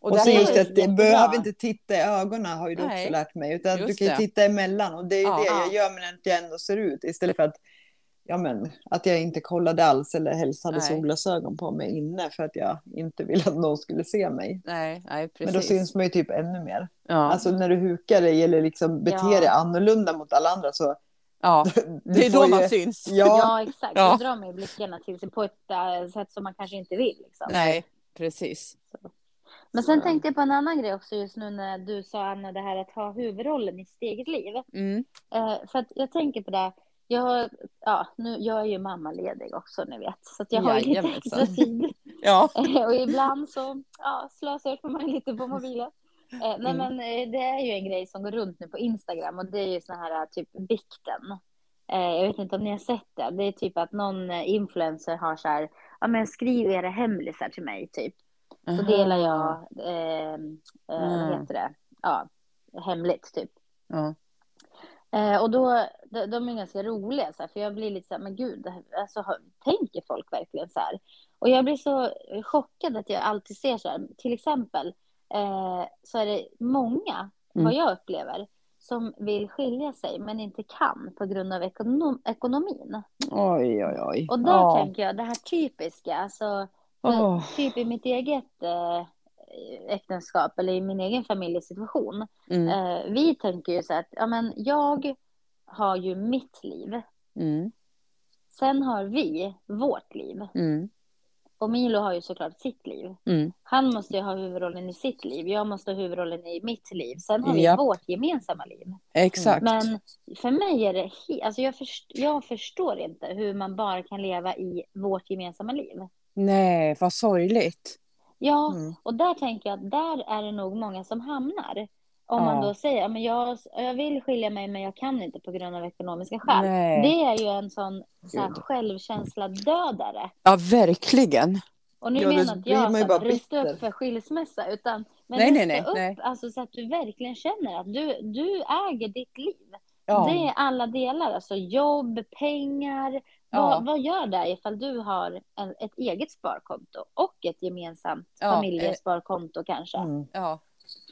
Och, Och, så är just ju- att det jättebra. behöver inte titta i ögonen har ju du Nej, också lärt mig. Utan du kan ju det. titta emellan och det är ju Ja. det jag gör men att jag ändå ser ut. Istället för att, ja, men, att jag inte kollade alls eller helst hade Nej. solglasögon på mig inne för att jag inte ville att någon skulle se mig. Nej, nej, precis. Men då syns man ju typ ännu mer. ja. Alltså när du hukar dig eller liksom beter Ja. dig annorlunda mot alla andra så ja. Det är då ju- man syns. Ja, Ja, exakt. Ja. Då drar man ju blickarna till sig på ett äh, sätt som man kanske inte vill. Liksom. Nej, precis. Men sen Så. tänkte jag på en annan grej också just nu när du sa Anna det här att ha huvudrollen i sitt eget liv. Mm. Eh, för att jag tänker på det. Jag, ja, nu, jag är ju mammaledig också ni vet. Så att jag har ju lite Jajamensan. extra tid. Ja. och ibland så ja, slösar man lite på mobilen. Eh, nej Mm. men eh, det är ju en grej som går runt nu på Instagram och det är ju såna här eh, typ bikten. Eh, jag vet inte om ni har sett det. Det är typ att någon eh, influencer har så här, ja men skriv era hemlisar till mig typ. Så Aha. delar jag, eh, eh, Mm. vad heter det, ja, hemligt typ. Ja. Eh, och då, de, de är ganska roliga, så här, för jag blir lite så här, men gud, alltså, tänker folk verkligen så här? Och jag blir så chockad att jag alltid ser så här, till exempel, eh, så är det många, Mm. vad jag upplever, som vill skilja sig men inte kan på grund av ekonom, ekonomin. Oj, oj, oj. Och där ja. tänker jag, det här typiska, alltså, Åh. typ i mitt eget eh, äktenskap eller i min egen familjesituation. Mm. Eh, vi tänker ju så att ja, men jag har ju mitt liv. Mm. Sen har vi vårt liv. Mm. Och Milo har ju såklart sitt liv. Mm. Han måste ju ha huvudrollen i sitt liv. Jag måste ha huvudrollen i mitt liv. Sen har vi Japp. vårt gemensamma liv. Exakt. Men för mig är det... He- alltså jag, först- jag förstår inte hur man bara kan leva i vårt gemensamma liv. Nej, vad sorgligt. Ja, Mm. och där tänker jag att där är det nog många som hamnar. Om man då säger att jag, jag vill skilja mig men jag kan inte på grund av ekonomiska skäl. Nej. Det är ju en sån så här, Gud. självkänsla dödare. Ja, verkligen. Och nu Ja, menar inte jag att rusta upp för skilsmässa utan men Nej, nej, nej, upp nej. Alltså, så att du verkligen känner att du, du äger ditt liv. Ja. Det är alla delar, alltså jobb, pengar. Ja. Vad, vad gör det ifall du har en, ett eget sparkonto och ett gemensamt Ja, eh, familjesparkonto kanske? Mm. Ja.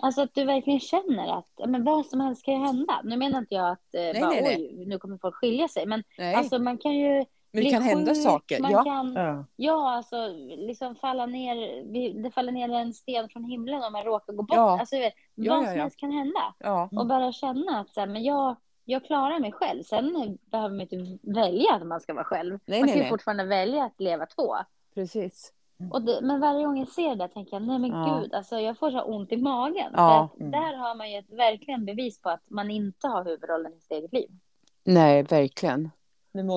Alltså att du verkligen känner att men vad som helst kan ju hända. Nu menar inte jag att eh, bara, nej, nej. oj, nu kommer folk skilja sig. Men Nej, alltså man kan ju men det kan hända sjuk, saker. Man Ja. kan, Ja. ja, alltså liksom falla ner, vi- det faller ner en sten från himlen om man råkar gå bort. Ja. Alltså, vet, Ja, vad ja, som ja. helst kan hända. Ja. Och bara känna att så här, men jag, jag klarar mig själv. Sen behöver man inte välja att man ska vara själv. Nej, man nej, kan ju nej. fortfarande välja att leva två. Precis. Och det, men varje gång jag ser det tänker jag, nej men Ja. gud, alltså jag får så ont i magen. Ja. För att där har man ju ett verkligen bevis på att man inte har huvudrollen i sitt eget liv. Nej, verkligen.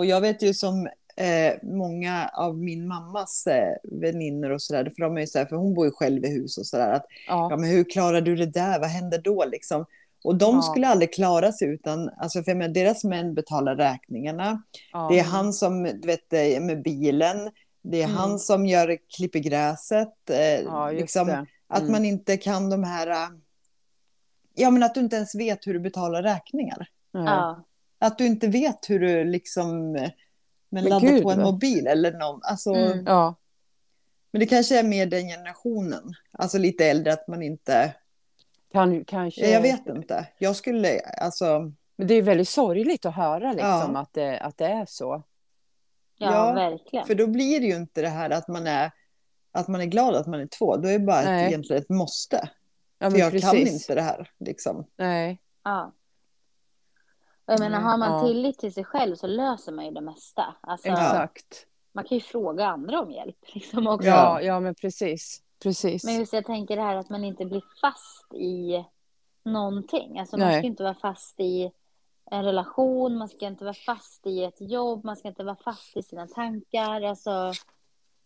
Jag vet ju som eh, många av min mammas eh, vänner och sådär, för de är ju så här, för hon bor ju själv i hus och sådär, att Ja. ja men hur klarar du det där, vad händer då liksom? Och de Ja. skulle aldrig klara sig utan, alltså för jag menar, deras män betalar räkningarna, Ja. det är han som, du vet, eh, med bilen, det är Mm. han som gör, klipper gräset, eh, Ja, just liksom, det. att Mm. man inte kan de här, eh, ja men att du inte ens vet hur du betalar räkningar. Ja. Att du inte vet hur du liksom eh, men Men laddar gud, på en va? mobil eller någon. Alltså, Mm. Ja. Men det kanske är mer den generationen. Alltså lite äldre att man inte... Kan, kanske. Jag vet inte. Jag skulle, alltså... Men det är väldigt sorgligt att höra liksom, Ja. att, det, att det är så. Ja, Ja, verkligen. För då blir det ju inte det här att man är, att man är glad att man är två. Då är det bara ett, egentligen ett måste. Ja, för jag precis. kan inte det här. Liksom. Nej. Ja. Och jag menar, har man ja. tillit till sig själv så löser man ju det mesta. Alltså, Exakt. Man kan ju fråga andra om hjälp. Liksom också. Ja, ja, men precis. Precis. Men just jag tänker det här att man inte blir fast i någonting. Alltså man Nej. ska inte vara fast i en relation, man ska inte vara fast i ett jobb, man ska inte vara fast i sina tankar. Alltså,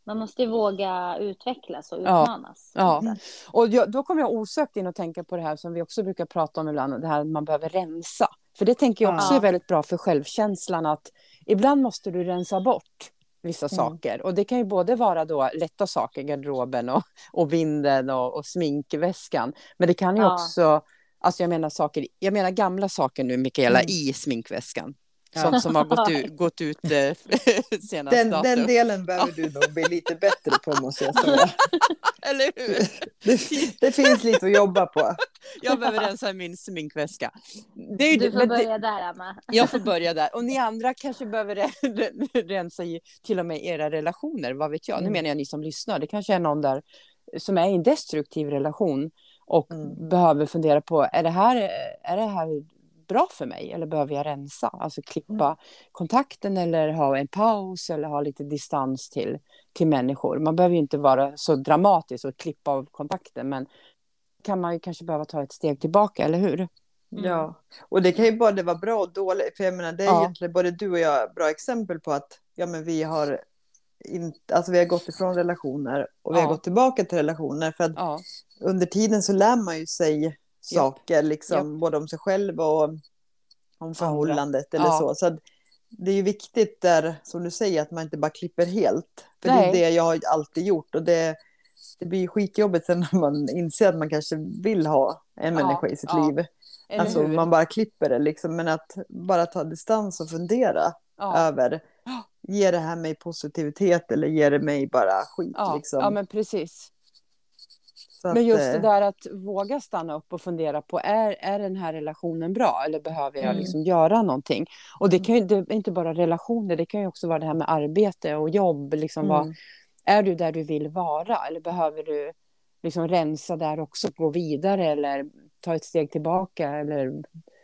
man måste ju våga utvecklas och Ja. utmanas. Ja. Och jag, då kommer jag osökt in och tänka på det här som vi också brukar prata om ibland, det här att man behöver rensa. För det tänker jag också Ja. är väldigt bra för självkänslan, att ibland måste du rensa bort vissa Mm. saker. Och det kan ju både vara då lätta saker, garderoben och, och vinden och, och sminkväskan. Men det kan ju Ja. också, alltså jag menar saker, jag menar gamla saker nu Mikaela, Mm. i sminkväskan. Ja. Sånt som har gått ut, gått ut eh, senast Den, datum. den delen behöver du nog bli lite bättre på måste jag säga. Eller hur? Det, det finns lite att jobba på. Jag behöver rensa min sminkväska. Det är Du får det, börja där, Emma. jag får börja där. Och ni andra kanske behöver re- rensa i till och med era relationer. Vad vet jag? Nu Mm. menar jag ni som lyssnar. Det kanske är någon där som är i en destruktiv relation och Mm. behöver fundera på är det, här, är det här bra för mig eller behöver jag rensa? Alltså klippa Mm. kontakten eller ha en paus eller ha lite distans till, till människor. Man behöver ju inte vara så dramatisk och klippa av kontakten men kan man ju kanske behöva ta ett steg tillbaka, eller hur? Mm. Ja, och det kan ju både vara bra och dåligt. För jag menar, det är Ja. egentligen både du och jag bra exempel på att ja, men vi har inte, alltså vi har gått ifrån relationer och vi Ja. har gått tillbaka till relationer. För att Ja, under tiden så lär man ju sig saker, liksom, både om sig själv och om förhållandet eller Ja. så. Så det är ju viktigt där, som du säger, att man inte bara klipper helt. För det Nej. är det jag har alltid gjort och det, det blir skitjobbigt sen när man inser att man kanske vill ha en Ja, människa i sitt ja. liv. eller Alltså hur? man bara klipper det liksom, men att bara ta distans och fundera över. Ger det här mig positivitet eller ger det mig bara skit Ja, liksom? ja, men precis. Att, Men just det eh, där att våga stanna upp och fundera på, är, är den här relationen bra eller behöver jag Mm. liksom göra någonting? Och det kan ju det är inte bara relationer, det kan ju också vara det här med arbete och jobb. Liksom vad, mm, är du där du vill vara eller behöver du liksom rensa där också, gå vidare eller ta ett steg tillbaka eller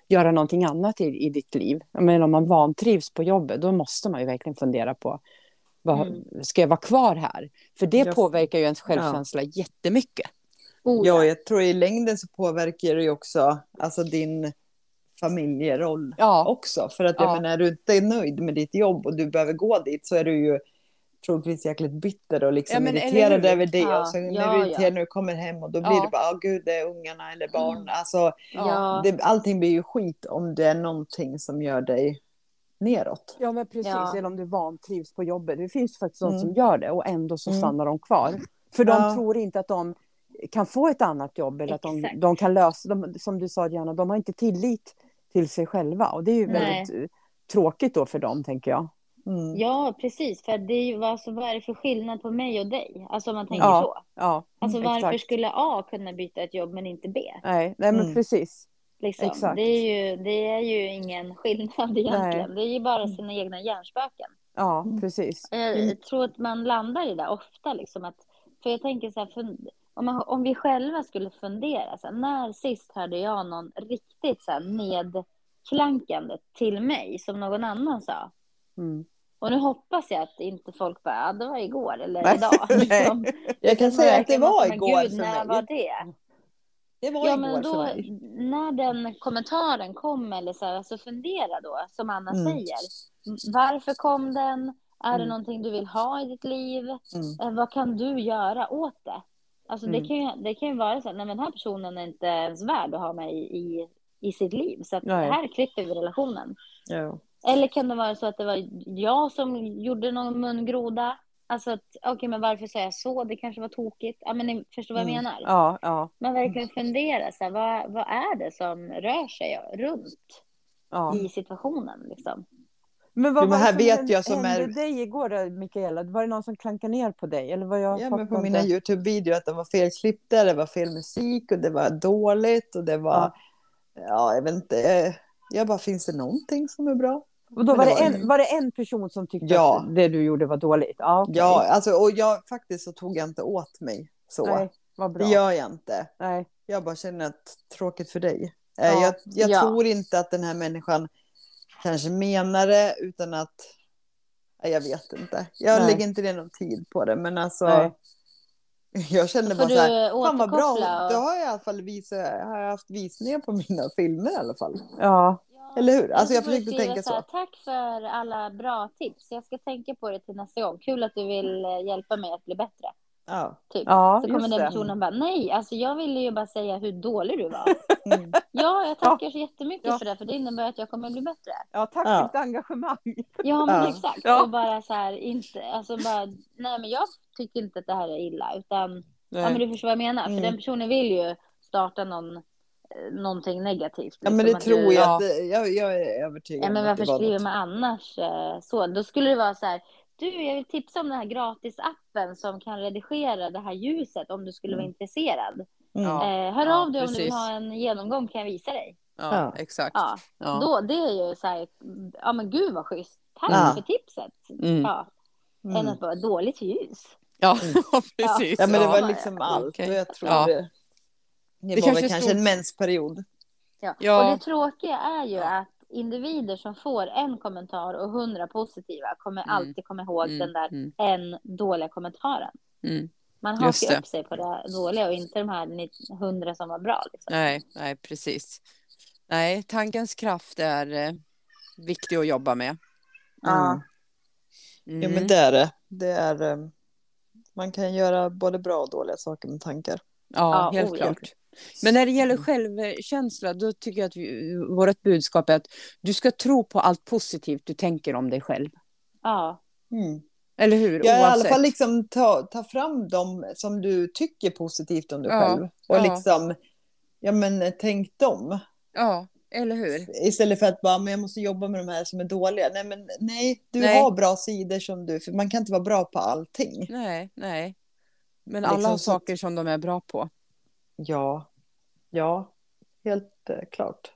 göra någonting annat i, i ditt liv? Menar, om man vantrivs på jobbet, då måste man ju verkligen fundera på, vad, Mm. ska jag vara kvar här? För det Jag- påverkar ju ens självkänsla jättemycket. Oh, Ja, jag tror i längden så påverkar det ju också alltså din familjeroll Ja, också. För att jag Ja. menar, är du inte är nöjd med ditt jobb och du behöver gå dit så är du ju troligtvis jäkligt bitter och liksom Ja, irriterad över det. Ja, och så när ja, du är ja. när du kommer hem och då blir Ja. det bara, åh gud, det är ungarna eller barn. Mm. Alltså, Ja. det, allting blir ju skit om det är någonting som gör dig neråt. Ja, men precis. Ja. Eller om du vantrivs på jobbet. Det finns faktiskt de Mm. som gör det och ändå så Mm. stannar de kvar. För de Ja. tror inte att de kan få ett annat jobb eller att de, Exakt. de kan lösa, de, som du sa Diana, de har inte tillit till sig själva. Och det är ju Nej. väldigt eh, tråkigt då för dem, tänker jag. Mm. Ja, precis. För det är ju, alltså, vad är det för skillnad på mig och dig? Alltså om man tänker Ja. så. Ja, Alltså Mm, varför exakt. skulle A kunna byta ett jobb men inte B? Nej, nej men Mm. precis. Liksom. Exakt. Det, är ju, det är ju ingen skillnad egentligen. Det är ju bara sina egna hjärnspöken. Ja, Mm. precis. Jag tror att man landar i det ofta. Liksom, att, för jag tänker så här, om, man, om vi själva skulle fundera. Så här, när sist hörde jag någon riktigt så här, nedklankande till mig som någon annan sa? Mm. Och nu hoppas jag att inte folk bara, ja, det var igår eller Nej, idag. Liksom. Jag kan Man säga att det var men igår Gud, för när mig. var det? Det var Ja, igår men för då, mig. när den kommentaren kom, eller så här, så fundera då, som Anna Mm. säger. Varför kom den? Är det Mm. någonting du vill ha i ditt liv? Mm. Eh, Vad kan du göra åt det? Alltså det, Mm. kan ju, det kan ju vara så att den här personen är inte ens värd att ha med i, i, sitt liv. Så här klipper vi relationen. Ja. Eller kan det vara så att det var jag som gjorde någon mungroda? Alltså, att, okej, men varför säger jag så? Det kanske var tokigt. Ja, men ni förstår vad jag Mm. menar? Ja, ja, Man verkligen funderar, så här, vad, vad är det som rör sig runt ja. i situationen? Liksom? Men vad var det här som vet hände, jag som hände är- dig igår då, Mikaela? Var det någon som klankade ner på dig? Eller vad jag Ja, men på mina. Youtube-videor att de var felklippta, det var fel musik och det var dåligt och det var... Ja, jag vet inte. Jag bara, finns det någonting som är bra? Och då var, det var- en, var det en person som tyckte Ja. att det du gjorde var dåligt? Ja, okej. Ja, alltså, och jag faktiskt så tog jag inte åt mig så. Nej, vad bra. det gör jag inte. Nej. Jag bara känner att tråkigt för dig. Eh, Ja. Jag, jag Ja. tror inte att den här människan kanske menar det utan att... Jag vet inte. Jag Nej. lägger inte ner någon tid på det. Men alltså, Nej. jag kände bara så här, du fan vad bra. och- Då har jag i alla fall visat, har jag haft visningar på mina filmer i alla fall. Ja, Eller hur? Alltså jag försökte tänka så. här, så. Tack för alla bra tips. Jag ska tänka på det till nästa gång. Kul att du vill eh, hjälpa mig att bli bättre. Ja. Typ. ja så kommer den personen bara, nej, alltså jag ville ju bara säga hur dålig du var. Mm. ja, jag tackar så jättemycket Ja. för det, för det innebär att jag kommer bli bättre. Ja, tack Ja. för ditt engagemang. Ja, men Ja. exakt. Ja. Och bara så här, inte, alltså bara, nej men jag tycker inte att det här är illa, utan, ja men du förstår vad jag menar. Mm. För den personen vill ju starta någon eh, någonting negativt. Ja, men liksom, det tror du- jag. Ja. Att, det- jag, jag är övertygad Ja, men om att det varför var skriver man annars eh, så? Då skulle det vara så här. Du, jag vill tipsa om den här gratisappen som kan redigera det här ljuset om du skulle vara Mm. intresserad. Mm. Ja. Eh, hör Ja, av dig om du vill precis. ha en genomgång kan jag visa dig. Ja, Ja. exakt. Ja, Ja. Då, det är ju så här, ja men gud vad schysst. Tack Ja. för tipset. Mm. Ja, än Mm. att vara dåligt ljus. Ja, Mm. precis. Ja, men det Ja. var liksom allt. Och jag tror Ja. det, det, Det var kanske kanske stod- en mensperiod. Ja. Ja. Och det tråkiga är ju Ja. att individer som får en kommentar och hundra positiva kommer Mm. alltid komma ihåg Mm, den där mm, en dåliga kommentaren. mm. Man hakar upp sig på det dåliga och inte de här hundra som var bra. Liksom. Nej, nej, precis. Nej, tankens kraft är eh, viktig att jobba med. Ja. Mm. Mm. Ja, men det är det. det är, eh, man kan göra både bra och dåliga saker med tankar. Ja, Ja, helt oh ja. klart. Men när det gäller självkänsla, då tycker jag att vi, vårt budskap är att du ska tro på allt positivt du tänker om dig själv. Ja. Mm. Eller hur? Ja, i alla fall liksom ta, ta fram dem som du tycker positivt om dig Ja, själv. Och ja. liksom, ja men tänk dem. Ja, eller hur? Istället för att bara, men jag måste jobba med de här som är dåliga. Nej, men nej, du Nej. har bra sidor som du, för man kan inte vara bra på allting. Nej, nej. Men Liksom alla har saker som de är bra på. Ja, ja, helt eh, klart.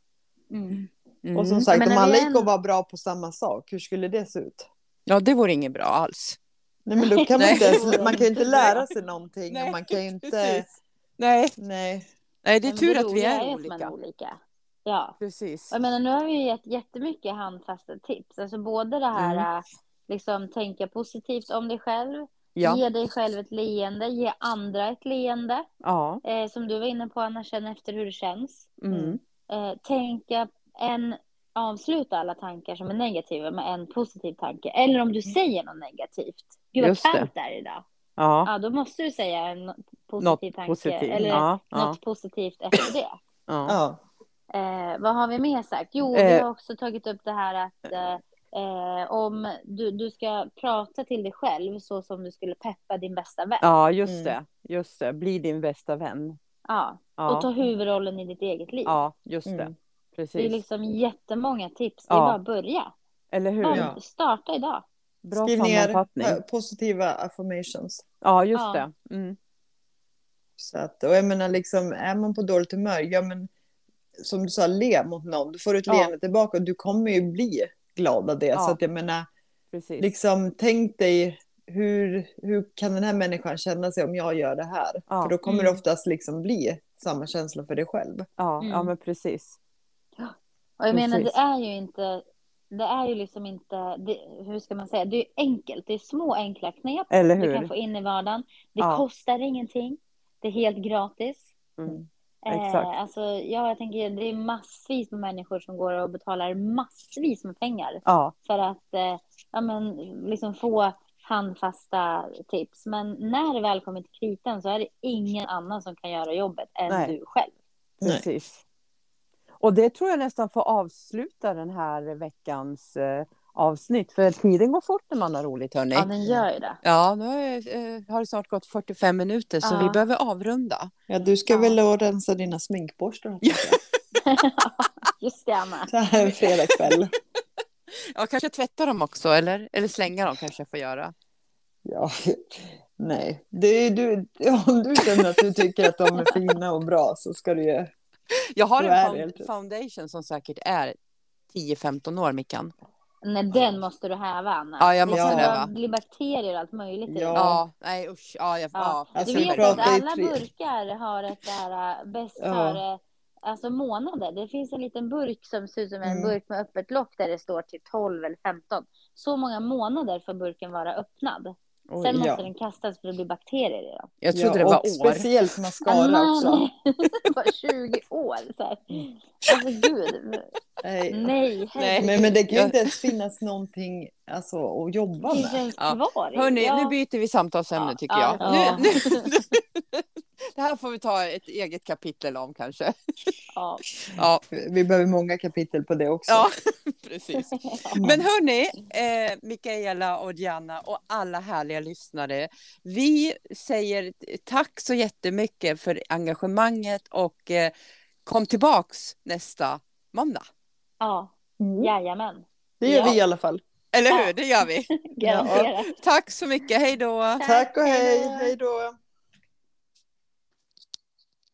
Mm. Mm. Och som sagt, Men om alla gick och var bra på samma sak, hur skulle det se ut? Ja, det vore inget bra alls. Nej, men då kan man, Nej. inte, ens- man kan ju inte lära sig någonting. och man kan ju inte... precis. Nej, Nej. nej, det är tur att vi är att man olika. olika. Ja. Precis. Jag menar, nu har vi ju gett jättemycket handfasta tips. Alltså både det här, Mm. äh, liksom tänka positivt om dig själv, Ja, ge dig själv ett leende, ge andra ett leende. ja. Eh, som du var inne på, Anna, känn efter hur det känns. Mm. Eh, tänka en, avsluta alla tankar som är negativa med en positiv tanke. Eller om du säger något negativt. Gud vad kallt det är idag. Ja, Ja, då måste du säga en positiv något tanke. positivt. Eller Ja, ja, något positivt efter det. ja. Ja. Eh, vad har vi mer sagt? Jo, vi Eh. har också tagit upp det här att eh, om du, du ska prata till dig själv så som du skulle peppa din bästa vän. ja just Mm. det. Just det. Bli din bästa vän. Ja. Ja, Och ta huvudrollen i ditt eget liv. ja just det. Mm. Det är Precis. liksom jättemånga tips. Det är Ja. bara att börja. Eller hur? Ja. Starta idag. Bra Skriv ner eh, positiva affirmations. Ja, just Ja. det. Mm. Så att, och jag menar, liksom, är man på dåligt humör, ja men som du sa, le mot någon. Du får ett Ja. leende tillbaka och du kommer ju bli glad av det. Ja. Så att jag menar, Precis. liksom, tänk dig hur, hur kan den här människan känna sig om jag gör det här? Ja. För då kommer Mm. det oftast liksom bli samma känsla för dig själv. Ja, ja, Mm. men precis. Och jag menar, Precis. det är ju inte... Det är ju liksom inte... Det, hur ska man säga? Det är enkelt. Det är små enkla knep Eller du kan få in i vardagen. Det Ja. kostar ingenting. Det är helt gratis. Mm. Eh, Exakt. alltså, ja, jag tänker det är massvis med människor som går och betalar massvis med pengar Ja, för att eh, ja, men, liksom få handfasta tips. Men när det väl kommer till kritan så är det ingen annan som kan göra jobbet än Nej. du själv. Nej. precis. Och det tror jag nästan får avsluta den här veckans eh, avsnitt. För tiden går fort när man har roligt, hörni. Ja, den gör ju det. Ja, nu har, eh, har det snart gått 45 minuter så Ja. vi behöver avrunda. Ja, du ska Ja. väl och rensa dina sminkborstar? Just det, Anna. Så här en fredagkväll. Ja, kanske tvätta dem också, eller, eller slänga dem kanske jag får göra. Ja, nej. Det är du, om du känner att du tycker att de är fina och bra så ska du ju... Jag har en found- foundation som säkert är 10-15 år, Mickan. Nej, den måste du häva, Anna. Ja, jag det måste kommer häva. bli bakterier och allt möjligt i Ja. den. Ja, nej usch. Ja, jag, Ja. ja. Alltså, du vi vet att alla tre- burkar har ett där äh, bäst Ja. före, alltså månader. Det finns en liten burk som ser ut som en Mm. burk med öppet lock där det står till 12 eller 15. Så många månader får burken vara öppnad. Oj, Sen måste ja. den kastas för det blir bakterier i den. jag trodde ja, det var och år. speciellt mascara Anna, också. nej. det var 20 år. Så här. Alltså gud. Nej. Nej, herregud. Men, men det kan ju inte ens finnas någonting alltså, att jobba Det är med. Ja. kvar. Hörni, ja. nu byter vi samtalsämne tycker ja, jag. ja. Nu, nu, det här får vi ta ett eget kapitel om kanske. Ja. Ja, Vi behöver många kapitel på det också. ja precis. Men hörni, eh, Mikaela och Diana och alla härliga lyssnare. Vi säger tack så jättemycket för engagemanget och eh, kom tillbaks nästa måndag. Ja, Mm. jajamän. Det gör Ja. vi i alla fall. Eller Ja. hur? Det gör vi. Garanterat. Tack så mycket. Hej då. Tack och hej. Hej då.